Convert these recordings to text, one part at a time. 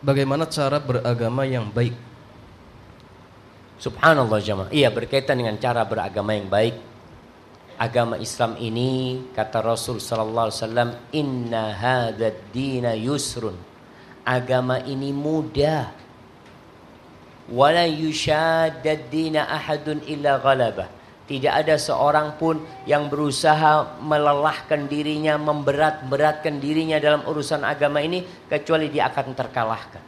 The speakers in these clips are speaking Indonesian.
Bagaimana cara beragama yang baik? Subhanallah jemaah. Iya berkaitan dengan cara beragama yang baik. Agama Islam ini kata Rasul sallallahu alaihi wasallam, "Inna hadzal dina yusrun." Agama ini mudah. Wala yushaddad dina ahadun illa ghalabah. Tidak ada seorang pun yang berusaha melelahkan dirinya, memberat-beratkan dirinya dalam urusan agama ini kecuali dia akan terkalahkan.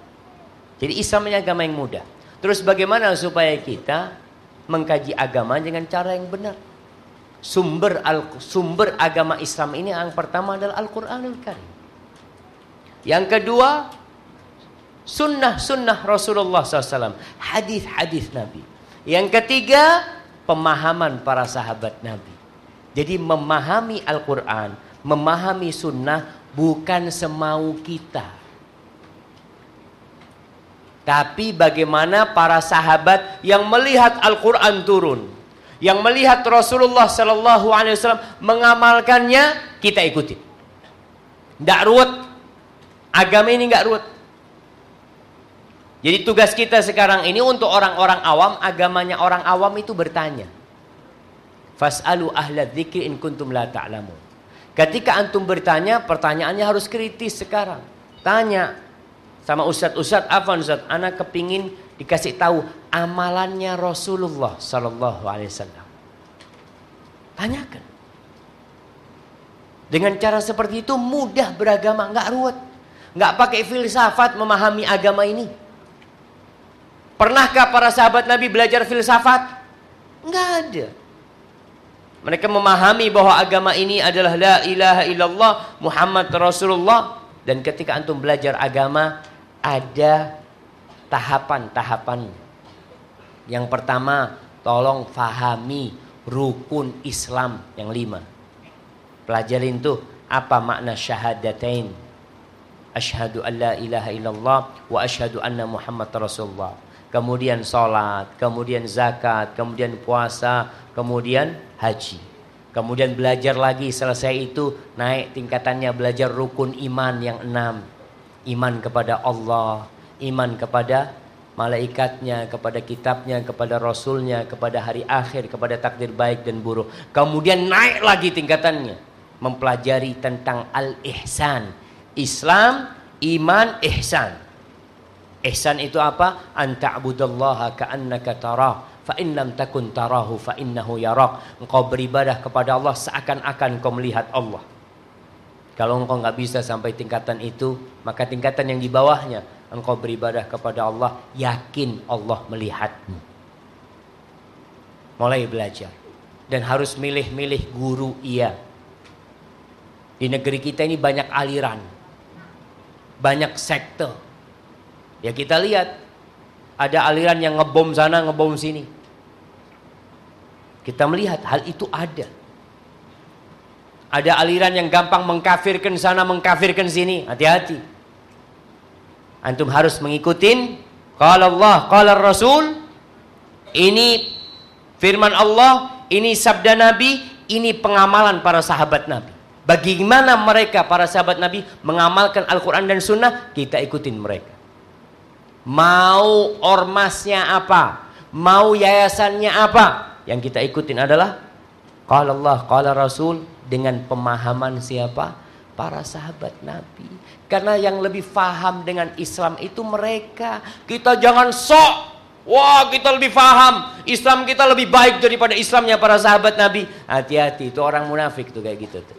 Jadi Islam ini agama yang mudah. Terus bagaimana supaya kita mengkaji agama dengan cara yang benar? Sumber al sumber agama Islam ini yang pertama adalah Al-Qur'anul Karim. Yang kedua, sunnah-sunnah Rasulullah SAW. Hadis-hadis Nabi. Yang ketiga, pemahaman para sahabat Nabi. Jadi memahami Al-Quran, memahami sunnah bukan semau kita. Tapi bagaimana para sahabat yang melihat Al-Quran turun. Yang melihat Rasulullah Sallallahu Alaihi Wasallam mengamalkannya, kita ikuti. Tidak ruwet. Agama ini nggak ruwet. Jadi tugas kita sekarang ini untuk orang-orang awam, agamanya orang awam itu bertanya. Fas'alu ahla dzikri in kuntum la ta'lamun. Ketika antum bertanya, pertanyaannya harus kritis sekarang. Tanya sama ustaz-ustaz, apa ustaz? Anak kepingin dikasih tahu amalannya Rasulullah sallallahu alaihi wasallam. Tanyakan. Dengan cara seperti itu mudah beragama, nggak ruwet. Nggak pakai filsafat memahami agama ini. Pernahkah para sahabat Nabi belajar filsafat? Enggak ada. Mereka memahami bahwa agama ini adalah la ilaha illallah Muhammad Rasulullah dan ketika antum belajar agama ada tahapan-tahapan. Yang pertama, tolong fahami rukun Islam yang lima. Pelajarin tuh apa makna syahadatain. Asyhadu an la ilaha illallah wa asyhadu anna Muhammad Rasulullah kemudian sholat, kemudian zakat, kemudian puasa, kemudian haji. Kemudian belajar lagi selesai itu naik tingkatannya belajar rukun iman yang enam. Iman kepada Allah, iman kepada malaikatnya, kepada kitabnya, kepada rasulnya, kepada hari akhir, kepada takdir baik dan buruk. Kemudian naik lagi tingkatannya. Mempelajari tentang al-ihsan. Islam, iman, ihsan. Ihsan itu apa? Anta'budallaha ka'annaka tarah. Fa in lam takun tarahu fa innahu yarak. Engkau beribadah kepada Allah seakan-akan engkau melihat Allah. Kalau engkau nggak bisa sampai tingkatan itu, maka tingkatan yang di bawahnya engkau beribadah kepada Allah, yakin Allah melihatmu. Mulai belajar dan harus milih-milih guru iya. Di negeri kita ini banyak aliran, banyak sektor, Ya kita lihat ada aliran yang ngebom sana, ngebom sini. Kita melihat hal itu ada. Ada aliran yang gampang mengkafirkan sana, mengkafirkan sini. Hati-hati. Antum harus mengikuti kalau Allah, kalau Rasul. Ini firman Allah, ini sabda Nabi, ini pengamalan para sahabat Nabi. Bagaimana mereka para sahabat Nabi mengamalkan Al-Quran dan Sunnah, kita ikutin mereka. Mau ormasnya apa? Mau yayasannya apa? Yang kita ikutin adalah Qala Allah, Qala Rasul dengan pemahaman siapa? Para sahabat Nabi. Karena yang lebih faham dengan Islam itu mereka. Kita jangan sok. Wah kita lebih faham. Islam kita lebih baik daripada Islamnya para sahabat Nabi. Hati-hati itu orang munafik tuh kayak gitu tuh.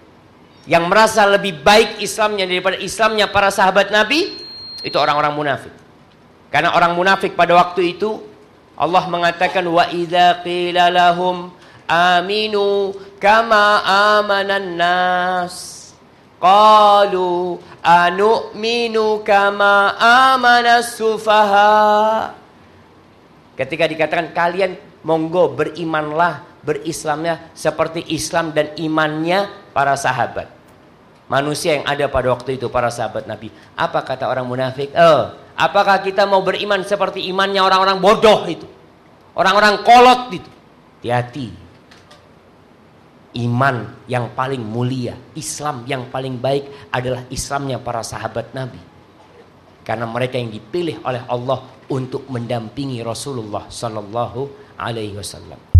Yang merasa lebih baik Islamnya daripada Islamnya para sahabat Nabi. Itu orang-orang munafik. Karena orang munafik pada waktu itu Allah mengatakan wa idza qila lahum aminu kama amanan nas qalu anu'minu kama amanas sufaha Ketika dikatakan kalian monggo berimanlah berislamnya seperti Islam dan imannya para sahabat manusia yang ada pada waktu itu para sahabat Nabi apa kata orang munafik oh Apakah kita mau beriman seperti imannya orang-orang bodoh itu? Orang-orang kolot itu. Hati-hati. Iman yang paling mulia, Islam yang paling baik adalah Islamnya para sahabat Nabi. karena mereka yang dipilih oleh Allah untuk mendampingi Rasulullah sallallahu alaihi wasallam.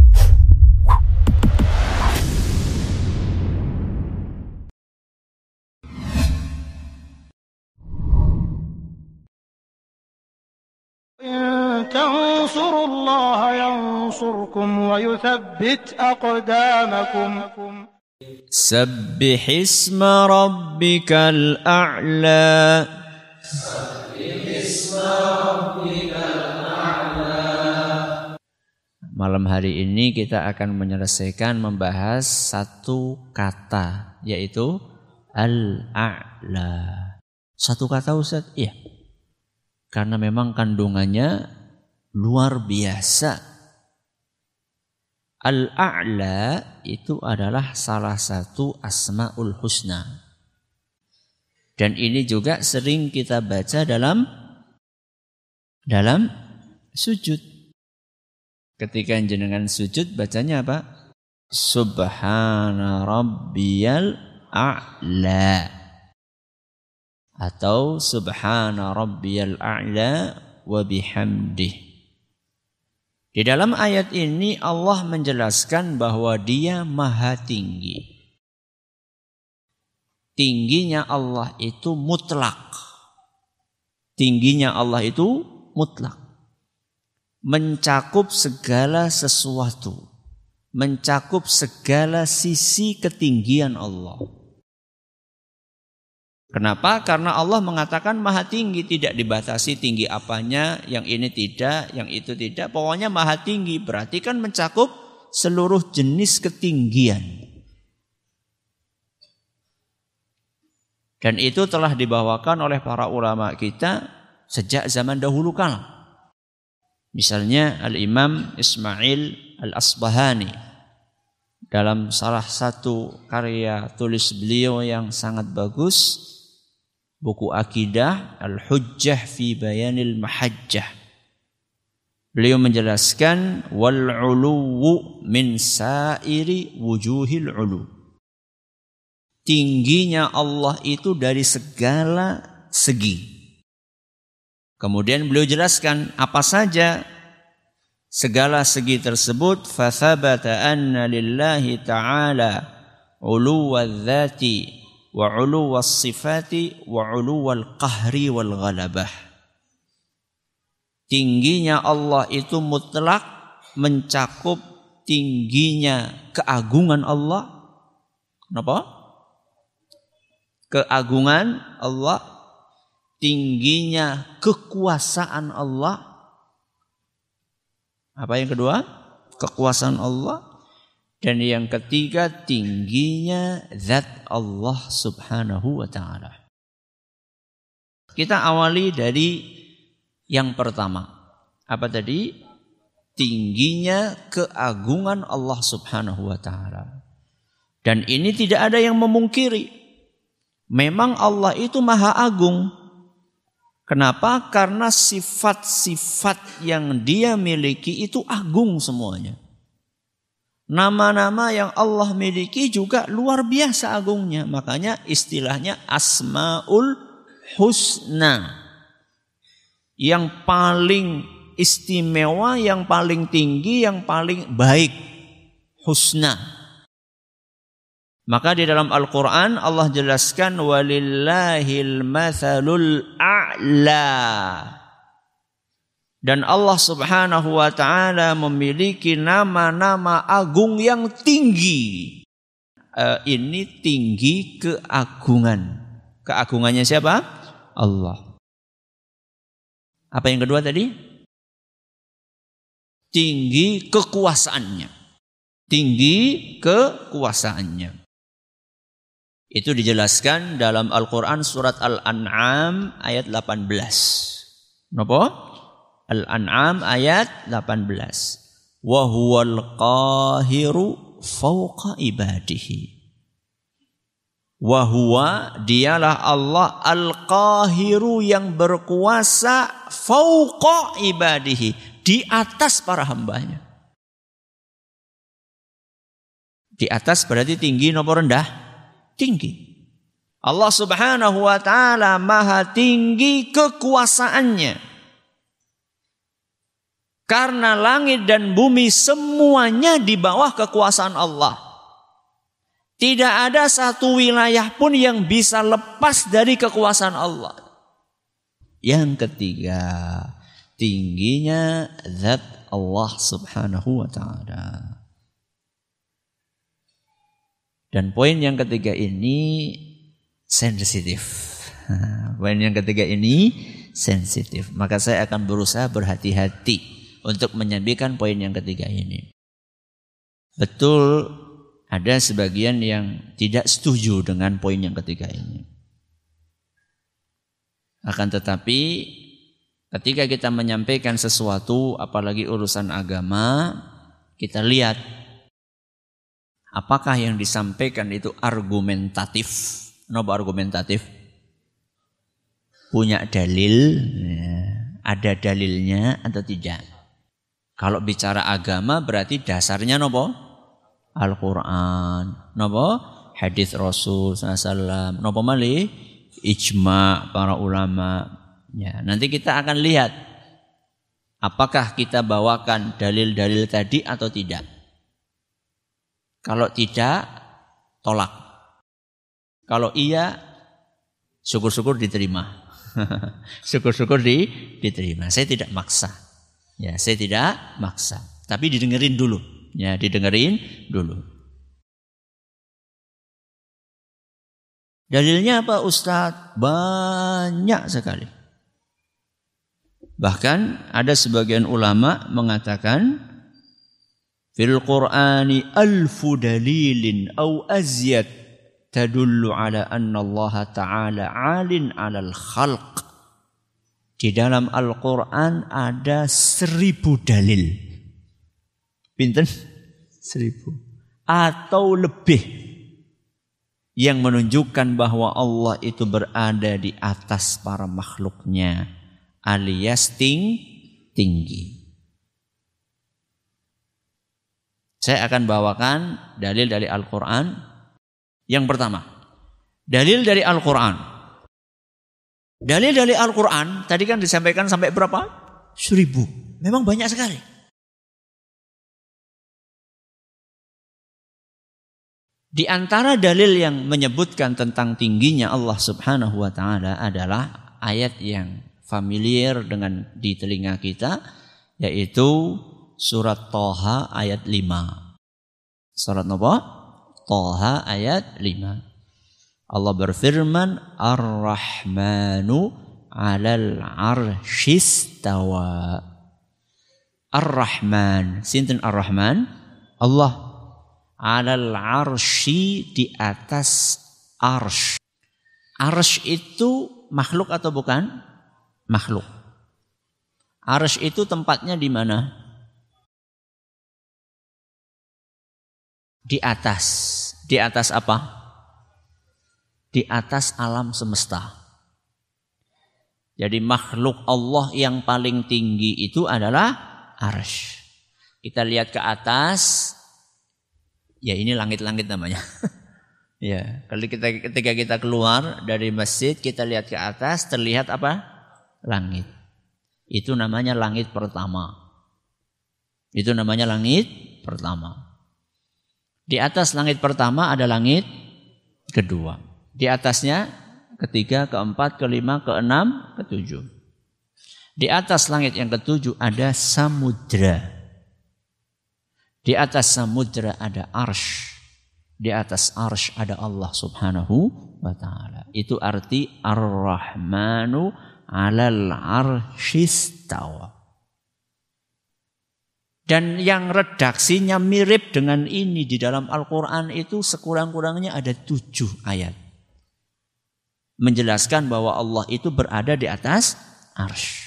ويثبت أقدامكم سبح اسم ربك الأعلى Malam hari ini kita akan menyelesaikan membahas satu kata yaitu al-a'la. Satu kata Ustaz? Iya. Karena memang kandungannya luar biasa. Al-a'la itu adalah salah satu asmaul husna. Dan ini juga sering kita baca dalam dalam sujud. Ketika jenengan sujud bacanya apa? Subhana rabbiyal a'la atau subhana rabbiyal a'la wa bihamdih. Di dalam ayat ini Allah menjelaskan bahwa Dia Maha Tinggi. Tingginya Allah itu mutlak. Tingginya Allah itu mutlak. Mencakup segala sesuatu. Mencakup segala sisi ketinggian Allah. Kenapa? Karena Allah mengatakan maha tinggi, tidak dibatasi tinggi apanya, yang ini tidak, yang itu tidak. Pokoknya maha tinggi, berarti kan mencakup seluruh jenis ketinggian. Dan itu telah dibawakan oleh para ulama kita sejak zaman dahulu kala. Misalnya Al-Imam Ismail Al-Asbahani dalam salah satu karya tulis beliau yang sangat bagus buku akidah Al-Hujjah fi Bayanil Mahajjah. Beliau menjelaskan wal uluwu min sairi wujuhil ulu. Tingginya Allah itu dari segala segi. Kemudian beliau jelaskan apa saja segala segi tersebut fathabata anna lillahi ta'ala uluwa wa uluwas sifati wa uluwal qahri wal ghalabah. Tingginya Allah itu mutlak mencakup tingginya keagungan Allah. Kenapa? Keagungan Allah, tingginya kekuasaan Allah. Apa yang kedua? Kekuasaan Allah dan yang ketiga tingginya zat Allah subhanahu wa ta'ala. Kita awali dari yang pertama. Apa tadi? Tingginya keagungan Allah subhanahu wa ta'ala. Dan ini tidak ada yang memungkiri. Memang Allah itu maha agung. Kenapa? Karena sifat-sifat yang dia miliki itu agung semuanya. Nama-nama yang Allah miliki juga luar biasa agungnya. Makanya istilahnya Asmaul Husna. Yang paling istimewa, yang paling tinggi, yang paling baik. Husna. Maka di dalam Al-Quran Allah jelaskan walillahil mathalul a'la. Dan Allah Subhanahu wa taala memiliki nama-nama agung yang tinggi. Uh, ini tinggi keagungan. Keagungannya siapa? Allah. Apa yang kedua tadi? Tinggi kekuasaannya. Tinggi kekuasaannya. Itu dijelaskan dalam Al-Quran surat Al-An'am ayat 18. Napa? Al-An'am ayat 18. Wa huwal qahiru fawqa ibadihi. Wa huwa dialah Allah al-qahiru yang berkuasa fauqa ibadihi di atas para hambanya. Di atas berarti tinggi nomor rendah? Tinggi. Allah Subhanahu wa taala maha tinggi kekuasaannya. Karena langit dan bumi semuanya di bawah kekuasaan Allah. Tidak ada satu wilayah pun yang bisa lepas dari kekuasaan Allah. Yang ketiga, tingginya zat Allah Subhanahu wa taala. Dan poin yang ketiga ini sensitif. Poin yang ketiga ini sensitif. Maka saya akan berusaha berhati-hati untuk menyampaikan poin yang ketiga ini. Betul ada sebagian yang tidak setuju dengan poin yang ketiga ini. Akan tetapi ketika kita menyampaikan sesuatu apalagi urusan agama, kita lihat apakah yang disampaikan itu argumentatif Kenapa argumentatif? Punya dalil, ya. ada dalilnya atau tidak? Kalau bicara agama berarti dasarnya nopo? Al-Quran. Nopo? Hadis Rasul SAW. Nopo mali? Ijma para ulama. Ya, nanti kita akan lihat apakah kita bawakan dalil-dalil tadi atau tidak. Kalau tidak, tolak. Kalau iya, syukur-syukur diterima. Syukur-syukur di, diterima. Saya tidak maksa. Ya, saya tidak maksa. Tapi didengerin dulu. Ya, didengerin dulu. Dalilnya apa Ustadz? Banyak sekali. Bahkan ada sebagian ulama mengatakan fil Qur'ani alfu dalilin au azyad tadullu ala anna Allah Ta'ala alin alal khalq. Di dalam Al-Quran ada seribu dalil. Pinten? Seribu. Atau lebih. Yang menunjukkan bahwa Allah itu berada di atas para makhluknya. Alias ting, tinggi. Saya akan bawakan dalil dari Al-Quran yang pertama, dalil dari Al-Quran. Dalil dari Al-Quran, tadi kan disampaikan sampai berapa? Seribu. Memang banyak sekali. Di antara dalil yang menyebutkan tentang tingginya Allah Subhanahu wa taala adalah ayat yang familiar dengan di telinga kita yaitu surat Toha ayat 5. Surat apa? Toha ayat 5. Allah berfirman Ar-Rahmanu 'alal 'arsyistawa. Ar-Rahman, sinten Ar-Rahman? Allah 'alal 'arsy di atas arsh. Arsh itu makhluk atau bukan? Makhluk. Arsh itu tempatnya di mana? di atas. Di atas apa? Di atas alam semesta. Jadi makhluk Allah yang paling tinggi itu adalah arsh. Kita lihat ke atas, ya ini langit-langit namanya. ya, kalau kita ketika kita keluar dari masjid, kita lihat ke atas, terlihat apa? Langit. Itu namanya langit pertama. Itu namanya langit pertama. Di atas langit pertama ada langit kedua. Di atasnya ketiga, keempat, kelima, keenam, ketujuh. Di atas langit yang ketujuh ada samudra. Di atas samudra ada arsh. Di atas arsh ada Allah subhanahu wa ta'ala. Itu arti ar-Rahmanu alal arshistawa. Dan yang redaksinya mirip dengan ini di dalam Al-Quran itu sekurang-kurangnya ada tujuh ayat. Menjelaskan bahwa Allah itu berada di atas arsh.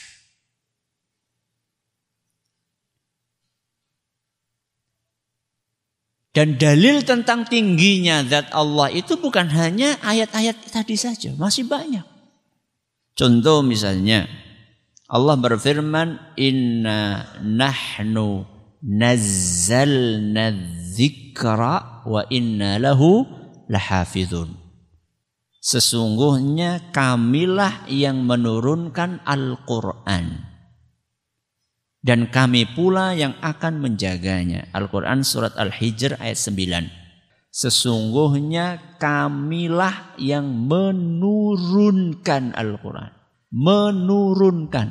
Dan dalil tentang tingginya zat Allah itu bukan hanya ayat-ayat tadi saja, masih banyak. Contoh misalnya, Allah berfirman, Inna nahnu nazzalna dzikra wa inna lahu lahafizun. Sesungguhnya kamilah yang menurunkan Al-Quran. Dan kami pula yang akan menjaganya. Al-Quran surat Al-Hijr ayat 9. Sesungguhnya kamilah yang menurunkan Al-Quran. Menurunkan.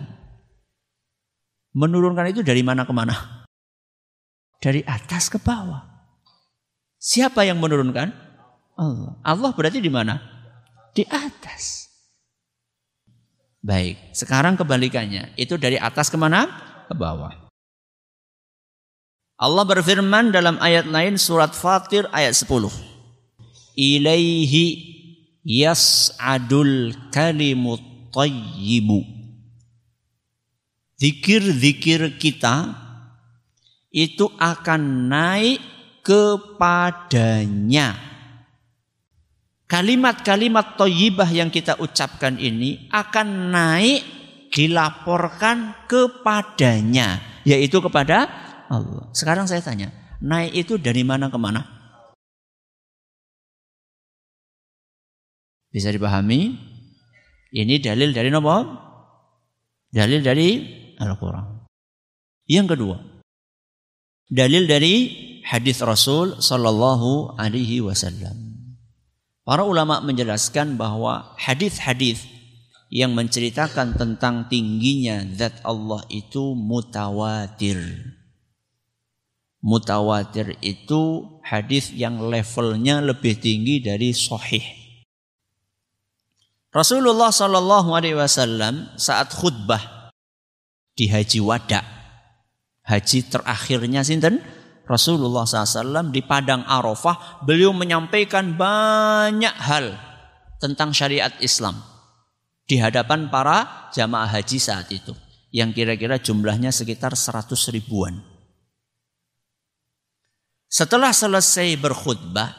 Menurunkan itu dari mana ke mana? Dari atas ke bawah. Siapa yang menurunkan? Allah. Allah berarti di mana? Di atas. Baik, sekarang kebalikannya. Itu dari atas ke mana? Ke bawah. Allah berfirman dalam ayat lain surat Fatir ayat 10. Ilaihi yas'adul kalimut tayyibu. Zikir-zikir kita itu akan naik kepadanya kalimat-kalimat toyibah yang kita ucapkan ini akan naik dilaporkan kepadanya, yaitu kepada Allah. Sekarang saya tanya, naik itu dari mana ke mana? Bisa dipahami? Ini dalil dari nomor Dalil dari Al-Quran. Yang kedua, dalil dari hadis Rasul Sallallahu Alaihi Wasallam. Para ulama menjelaskan bahwa hadis-hadis yang menceritakan tentang tingginya zat Allah itu mutawatir. Mutawatir itu hadis yang levelnya lebih tinggi dari sahih. Rasulullah Shallallahu Alaihi Wasallam saat khutbah di Haji Wada, haji terakhirnya sinten Rasulullah SAW di Padang Arafah beliau menyampaikan banyak hal tentang syariat Islam di hadapan para jamaah haji saat itu yang kira-kira jumlahnya sekitar 100 ribuan. Setelah selesai berkhutbah,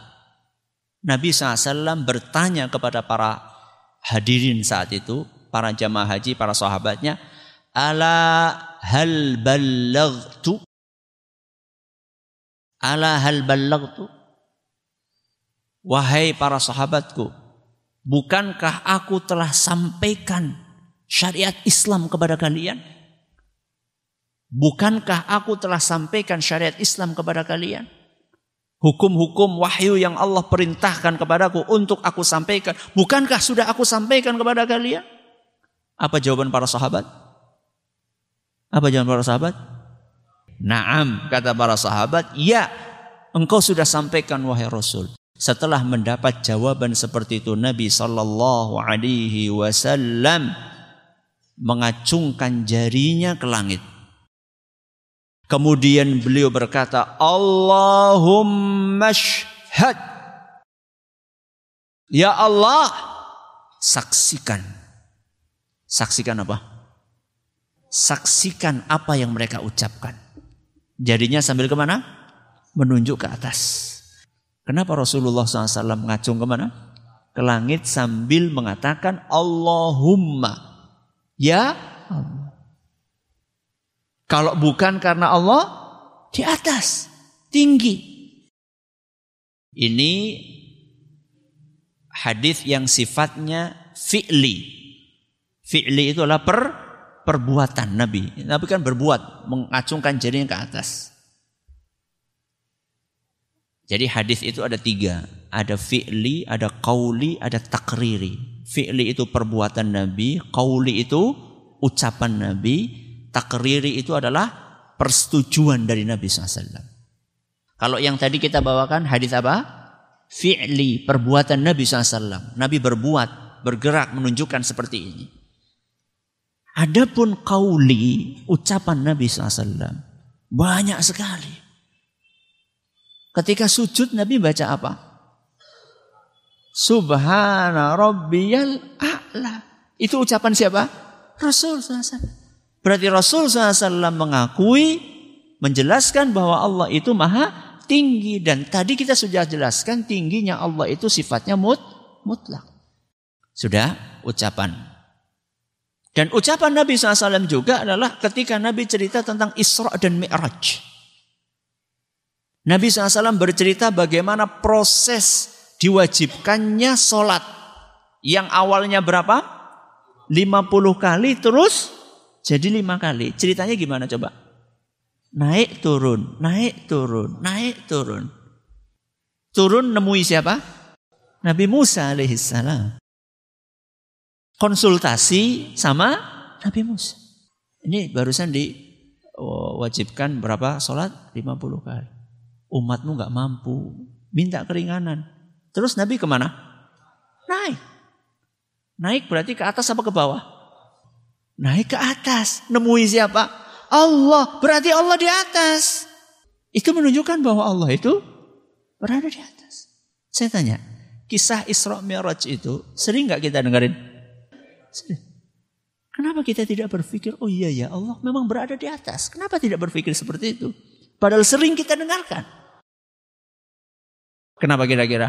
Nabi SAW bertanya kepada para hadirin saat itu, para jamaah haji, para sahabatnya, Ala hal ballagtu Ala hal ballagtu? Wahai para sahabatku, bukankah aku telah sampaikan syariat Islam kepada kalian? Bukankah aku telah sampaikan syariat Islam kepada kalian? Hukum-hukum wahyu yang Allah perintahkan kepadaku untuk aku sampaikan. Bukankah sudah aku sampaikan kepada kalian? Apa jawaban para sahabat? Apa jawaban para sahabat? Naam, kata para sahabat, ya engkau sudah sampaikan wahai Rasul. Setelah mendapat jawaban seperti itu Nabi sallallahu alaihi wasallam mengacungkan jarinya ke langit. Kemudian beliau berkata, Allahumma syhad. Ya Allah, saksikan. Saksikan apa? Saksikan apa yang mereka ucapkan. Jadinya sambil ke mana? Menunjuk ke atas. Kenapa Rasulullah SAW mengacung ke mana? Ke langit sambil mengatakan Allahumma. Ya Allah. Kalau bukan karena Allah, di atas, tinggi. Ini hadis yang sifatnya fi'li. Fi'li itu adalah per perbuatan Nabi. Nabi kan berbuat, mengacungkan jarinya ke atas. Jadi hadis itu ada tiga. Ada fi'li, ada qauli, ada takriri. Fi'li itu perbuatan Nabi, qauli itu ucapan Nabi, takriri itu adalah persetujuan dari Nabi SAW. Kalau yang tadi kita bawakan hadis apa? Fi'li, perbuatan Nabi SAW. Nabi berbuat, bergerak, menunjukkan seperti ini. Adapun kauli ucapan Nabi SAW banyak sekali. Ketika sujud Nabi baca apa? Subhana rabbiyal a'la. Itu ucapan siapa? Rasul SAW. Berarti Rasul SAW mengakui, menjelaskan bahwa Allah itu maha tinggi. Dan tadi kita sudah jelaskan tingginya Allah itu sifatnya mut, mutlak. Sudah ucapan dan ucapan Nabi SAW juga adalah ketika Nabi cerita tentang Isra dan Mi'raj. Nabi SAW bercerita bagaimana proses diwajibkannya sholat Yang awalnya berapa? 50 kali terus jadi lima kali. Ceritanya gimana coba? Naik turun, naik turun, naik turun. Turun nemui siapa? Nabi Musa alaihissalam. Konsultasi sama Nabi Musa. Ini barusan diwajibkan berapa sholat? 50 kali. Umatmu nggak mampu, minta keringanan. Terus Nabi ke mana? Naik. Naik berarti ke atas apa ke bawah? Naik ke atas. Nemui siapa? Allah. Berarti Allah di atas. Itu menunjukkan bahwa Allah itu berada di atas. Saya tanya, kisah Isra Mi'raj itu sering nggak kita dengerin? Sering. Kenapa kita tidak berpikir, oh iya ya Allah memang berada di atas. Kenapa tidak berpikir seperti itu? Padahal sering kita dengarkan. Kenapa kira-kira?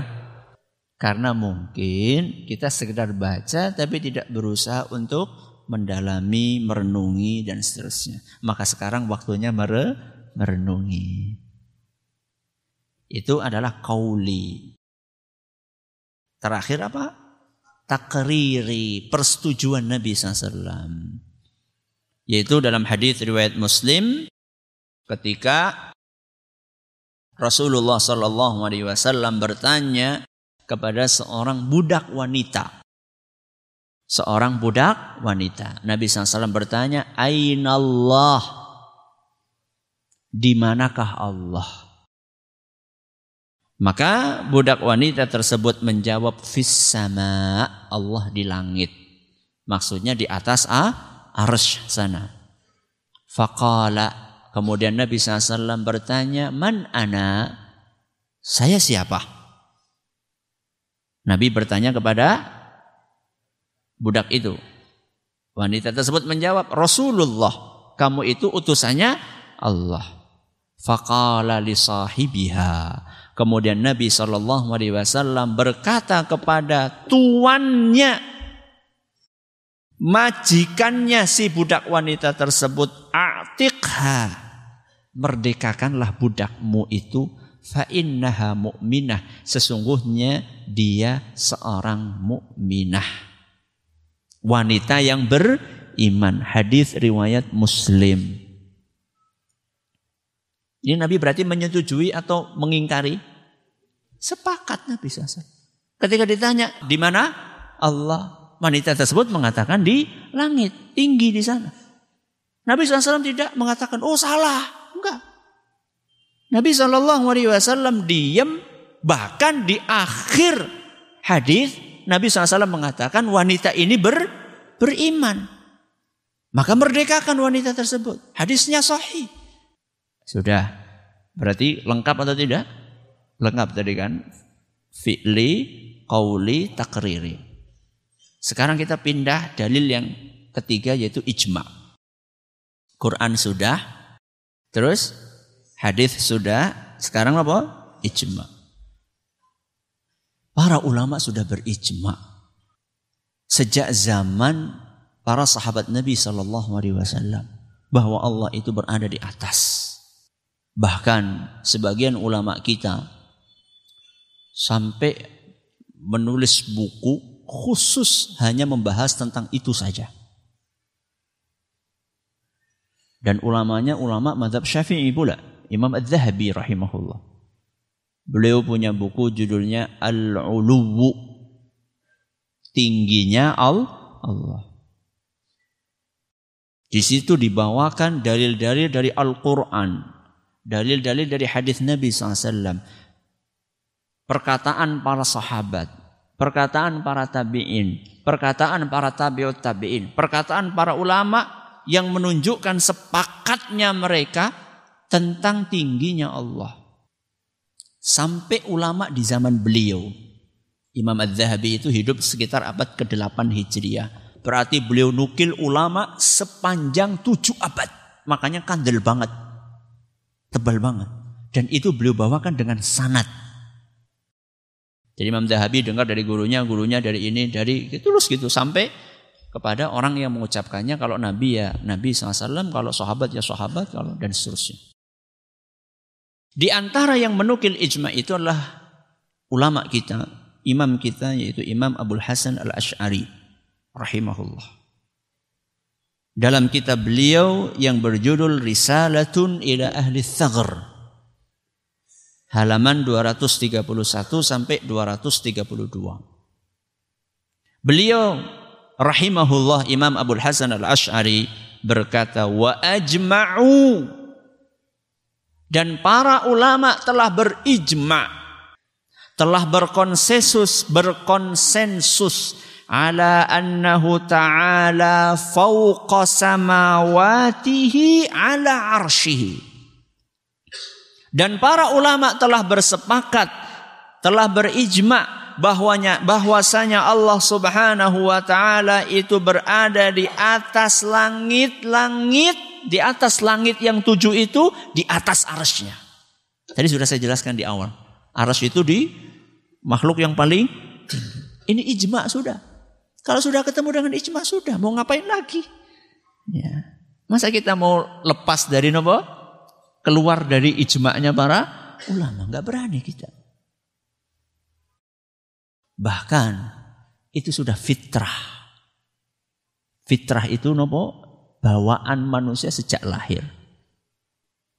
Karena mungkin kita sekedar baca tapi tidak berusaha untuk mendalami, merenungi dan seterusnya. Maka sekarang waktunya mere merenungi. Itu adalah kauli. Terakhir apa? Takriri persetujuan Nabi SAW. Yaitu dalam hadis riwayat Muslim ketika Rasulullah Sallallahu Alaihi Wasallam bertanya kepada seorang budak wanita. Seorang budak wanita. Nabi SAW bertanya, Allah, Di manakah Allah? Maka budak wanita tersebut menjawab fis sama Allah di langit. Maksudnya di atas a arsh sana. Faqala kemudian Nabi SAW bertanya man ana saya siapa? Nabi bertanya kepada budak itu. Wanita tersebut menjawab Rasulullah kamu itu utusannya Allah. Faqala li sahibiha Kemudian Nabi Shallallahu Alaihi Wasallam berkata kepada tuannya, majikannya si budak wanita tersebut, atikha, merdekakanlah budakmu itu, fa mu'minah, sesungguhnya dia seorang mukminah. Wanita yang beriman. Hadis riwayat Muslim. Ini Nabi berarti menyetujui atau mengingkari? Sepakat Nabi SAW. Ketika ditanya, di mana? Allah. Wanita tersebut mengatakan di langit, tinggi di sana. Nabi SAW tidak mengatakan, oh salah. Enggak. Nabi SAW diam, bahkan di akhir hadis Nabi SAW mengatakan wanita ini ber, beriman. Maka merdekakan wanita tersebut. Hadisnya sahih. Sudah. Berarti lengkap atau tidak? Lengkap tadi kan? Fi'li, qawli, takriri. Sekarang kita pindah dalil yang ketiga yaitu ijma. Quran sudah, terus hadis sudah, sekarang apa? Ijma. Para ulama sudah berijma. Sejak zaman para sahabat Nabi Shallallahu Alaihi Wasallam bahwa Allah itu berada di atas. Bahkan sebagian ulama kita sampai menulis buku khusus hanya membahas tentang itu saja. Dan ulamanya ulama madhab syafi'i pula. Imam Al-Zahabi rahimahullah. Beliau punya buku judulnya Al-Uluwu. Tingginya Allah. Di situ dibawakan dalil-dalil dari Al-Quran dalil-dalil dari hadis Nabi SAW, perkataan para sahabat, perkataan para tabiin, perkataan para tabiut tabiin, perkataan para ulama yang menunjukkan sepakatnya mereka tentang tingginya Allah. Sampai ulama di zaman beliau, Imam Az-Zahabi itu hidup sekitar abad ke-8 Hijriah. Berarti beliau nukil ulama sepanjang tujuh abad. Makanya kandel banget Tebal banget. Dan itu beliau bawakan dengan sanat. Jadi Imam Zahabi dengar dari gurunya, gurunya dari ini, dari gitu, terus gitu sampai kepada orang yang mengucapkannya kalau Nabi ya Nabi SAW, kalau sahabat ya sahabat, kalau dan seterusnya. Di antara yang menukil ijma itu adalah ulama kita imam kita yaitu Imam Abdul Hasan Al-Ash'ari rahimahullah. Dalam kitab beliau yang berjudul Risalatun ila Ahli Thagr. Halaman 231 sampai 232. Beliau rahimahullah Imam Abdul Hasan Al-Ash'ari berkata wa ajma'u dan para ulama telah berijma' telah berkonsensus berkonsensus ala annahu ta'ala fawqa samawatihi ala arshihi. Dan para ulama telah bersepakat, telah berijma bahwanya bahwasanya Allah Subhanahu wa taala itu berada di atas langit-langit, di atas langit yang tujuh itu di atas arsy Tadi sudah saya jelaskan di awal. Arsy itu di makhluk yang paling. Ini ijma sudah. Kalau sudah ketemu dengan ijma sudah, mau ngapain lagi? Ya. Masa kita mau lepas dari nopo? Keluar dari ijma'nya para ulama, nggak berani kita. Bahkan itu sudah fitrah. Fitrah itu nopo? Bawaan manusia sejak lahir.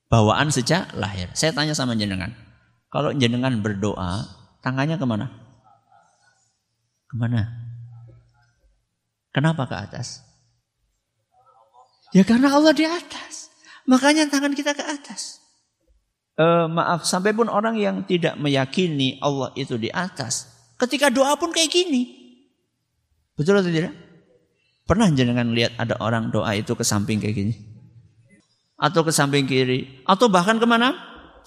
Bawaan sejak lahir. Saya tanya sama jenengan. Kalau jenengan berdoa, tangannya ke mana? Ke mana? Kenapa ke atas? Ya karena Allah di atas. Makanya tangan kita ke atas. Uh, maaf, sampai pun orang yang tidak meyakini Allah itu di atas. Ketika doa pun kayak gini. Betul atau tidak? Pernah jangan lihat ada orang doa itu ke samping kayak gini? Atau ke samping kiri? Atau bahkan ke mana?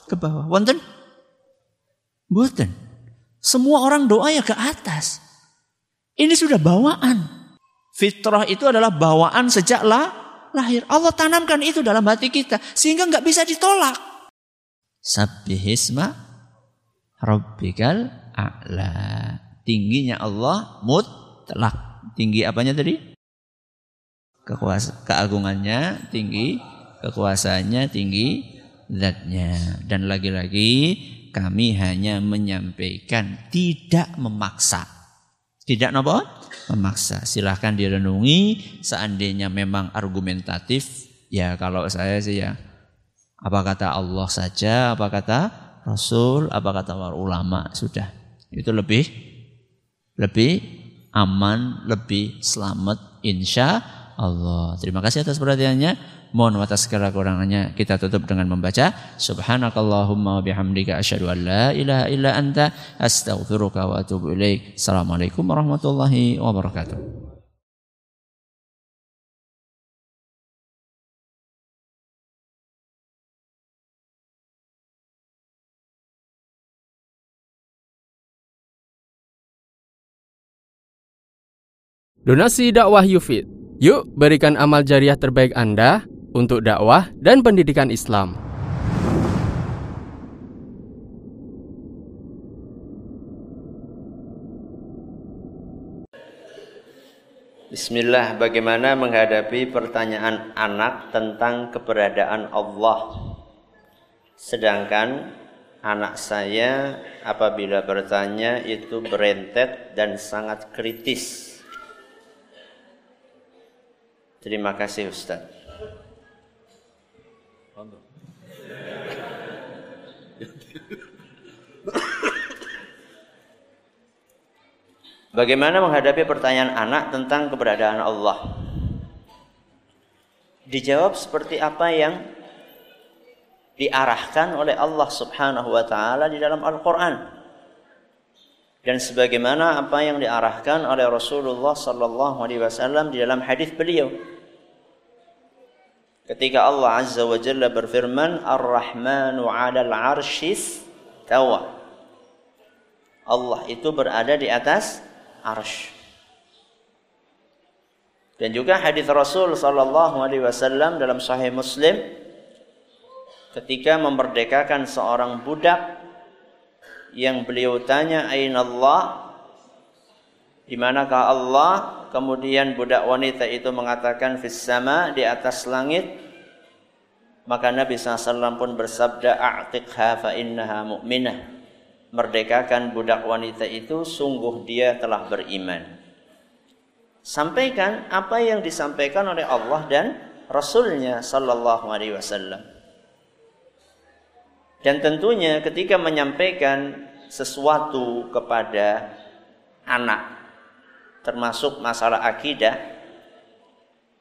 Ke bawah. Wonten? Buatan. Semua orang doa ya ke atas. Ini sudah bawaan. Fitrah itu adalah bawaan sejak lah, lahir. Allah tanamkan itu dalam hati kita sehingga nggak bisa ditolak. Sabbihisma rabbikal a'la. Tingginya Allah mutlak. Tinggi apanya tadi? Kekuasa, keagungannya tinggi, kekuasaannya tinggi, zatnya. Dan lagi-lagi kami hanya menyampaikan, tidak memaksa. Tidak apa? memaksa. Silahkan direnungi. Seandainya memang argumentatif, ya kalau saya sih ya apa kata Allah saja, apa kata Rasul, apa kata ulama sudah. Itu lebih lebih aman, lebih selamat insya Allah. Terima kasih atas perhatiannya. Mohon atas segala kurangannya kita tutup dengan membaca Subhanakallahumma wa bihamdika asyhadu an la ilaha illa anta astaghfiruka wa atubu ilaik. Assalamualaikum warahmatullahi wabarakatuh. Donasi dakwah Yufid. Yuk berikan amal jariah terbaik Anda untuk dakwah dan pendidikan Islam. Bismillah, bagaimana menghadapi pertanyaan anak tentang keberadaan Allah? Sedangkan anak saya apabila bertanya itu berentet dan sangat kritis. Terima kasih Bagaimana menghadapi pertanyaan anak tentang keberadaan Allah? Dijawab seperti apa yang diarahkan oleh Allah Subhanahu wa taala di dalam Al-Qur'an. Dan sebagaimana apa yang diarahkan oleh Rasulullah sallallahu alaihi wasallam di dalam hadis beliau. Ketika Allah Azza wa Jalla berfirman, "Ar-Rahmanu 'alal 'arsyis tawa." Allah itu berada di atas arsh. Dan juga hadis Rasul sallallahu alaihi wasallam dalam Sahih Muslim ketika memerdekakan seorang budak yang beliau tanya aina Allah di manakah Allah kemudian budak wanita itu mengatakan fis sama di atas langit maka Nabi SAW pun bersabda a'tiqha fa innaha mu'minah merdekakan budak wanita itu sungguh dia telah beriman. Sampaikan apa yang disampaikan oleh Allah dan Rasulnya Sallallahu Alaihi Wasallam. Dan tentunya ketika menyampaikan sesuatu kepada anak, termasuk masalah akidah,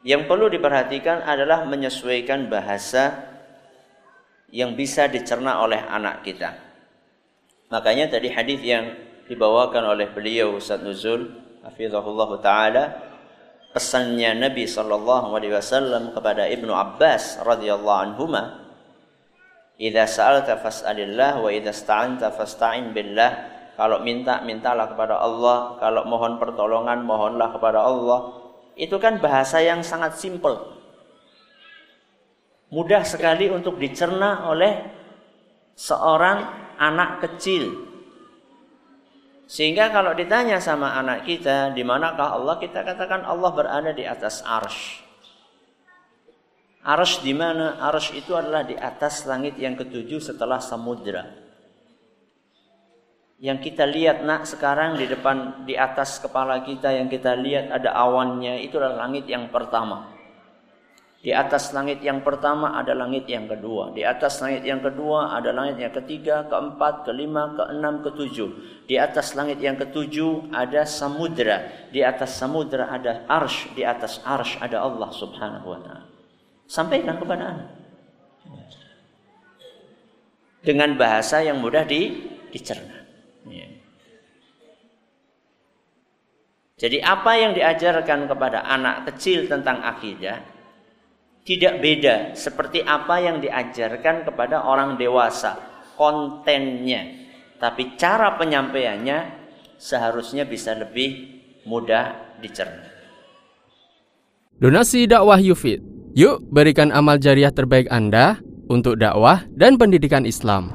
yang perlu diperhatikan adalah menyesuaikan bahasa yang bisa dicerna oleh anak kita. Makanya tadi hadis yang dibawakan oleh beliau Ustaz Nuzul hafizahullah taala pesannya Nabi wasallam kepada Ibnu Abbas radhiyallahu anhuma Idza sa'alta fas'alillah wa idza sta'anta fasta'in billah. Kalau minta mintalah kepada Allah, kalau mohon pertolongan mohonlah kepada Allah. Itu kan bahasa yang sangat simpel. Mudah sekali untuk dicerna oleh seorang anak kecil. Sehingga kalau ditanya sama anak kita, di manakah Allah? Kita katakan Allah berada di atas arsh. Arsh di mana? Arsh itu adalah di atas langit yang ketujuh setelah samudra. Yang kita lihat nak sekarang di depan di atas kepala kita yang kita lihat ada awannya itu adalah langit yang pertama. Di atas langit yang pertama ada langit yang kedua. Di atas langit yang kedua ada langit yang ketiga, keempat, kelima, keenam, ketujuh. Di atas langit yang ketujuh ada samudra. Di atas samudra ada arsh. Di atas arsh ada Allah subhanahu wa ta'ala. Sampaikan kepada anak. Dengan bahasa yang mudah di, dicerna. Ya. Jadi apa yang diajarkan kepada anak kecil tentang akidah tidak beda seperti apa yang diajarkan kepada orang dewasa kontennya tapi cara penyampaiannya seharusnya bisa lebih mudah dicerna. Donasi dakwah Yufid Yuk berikan amal jariah terbaik Anda untuk dakwah dan pendidikan Islam.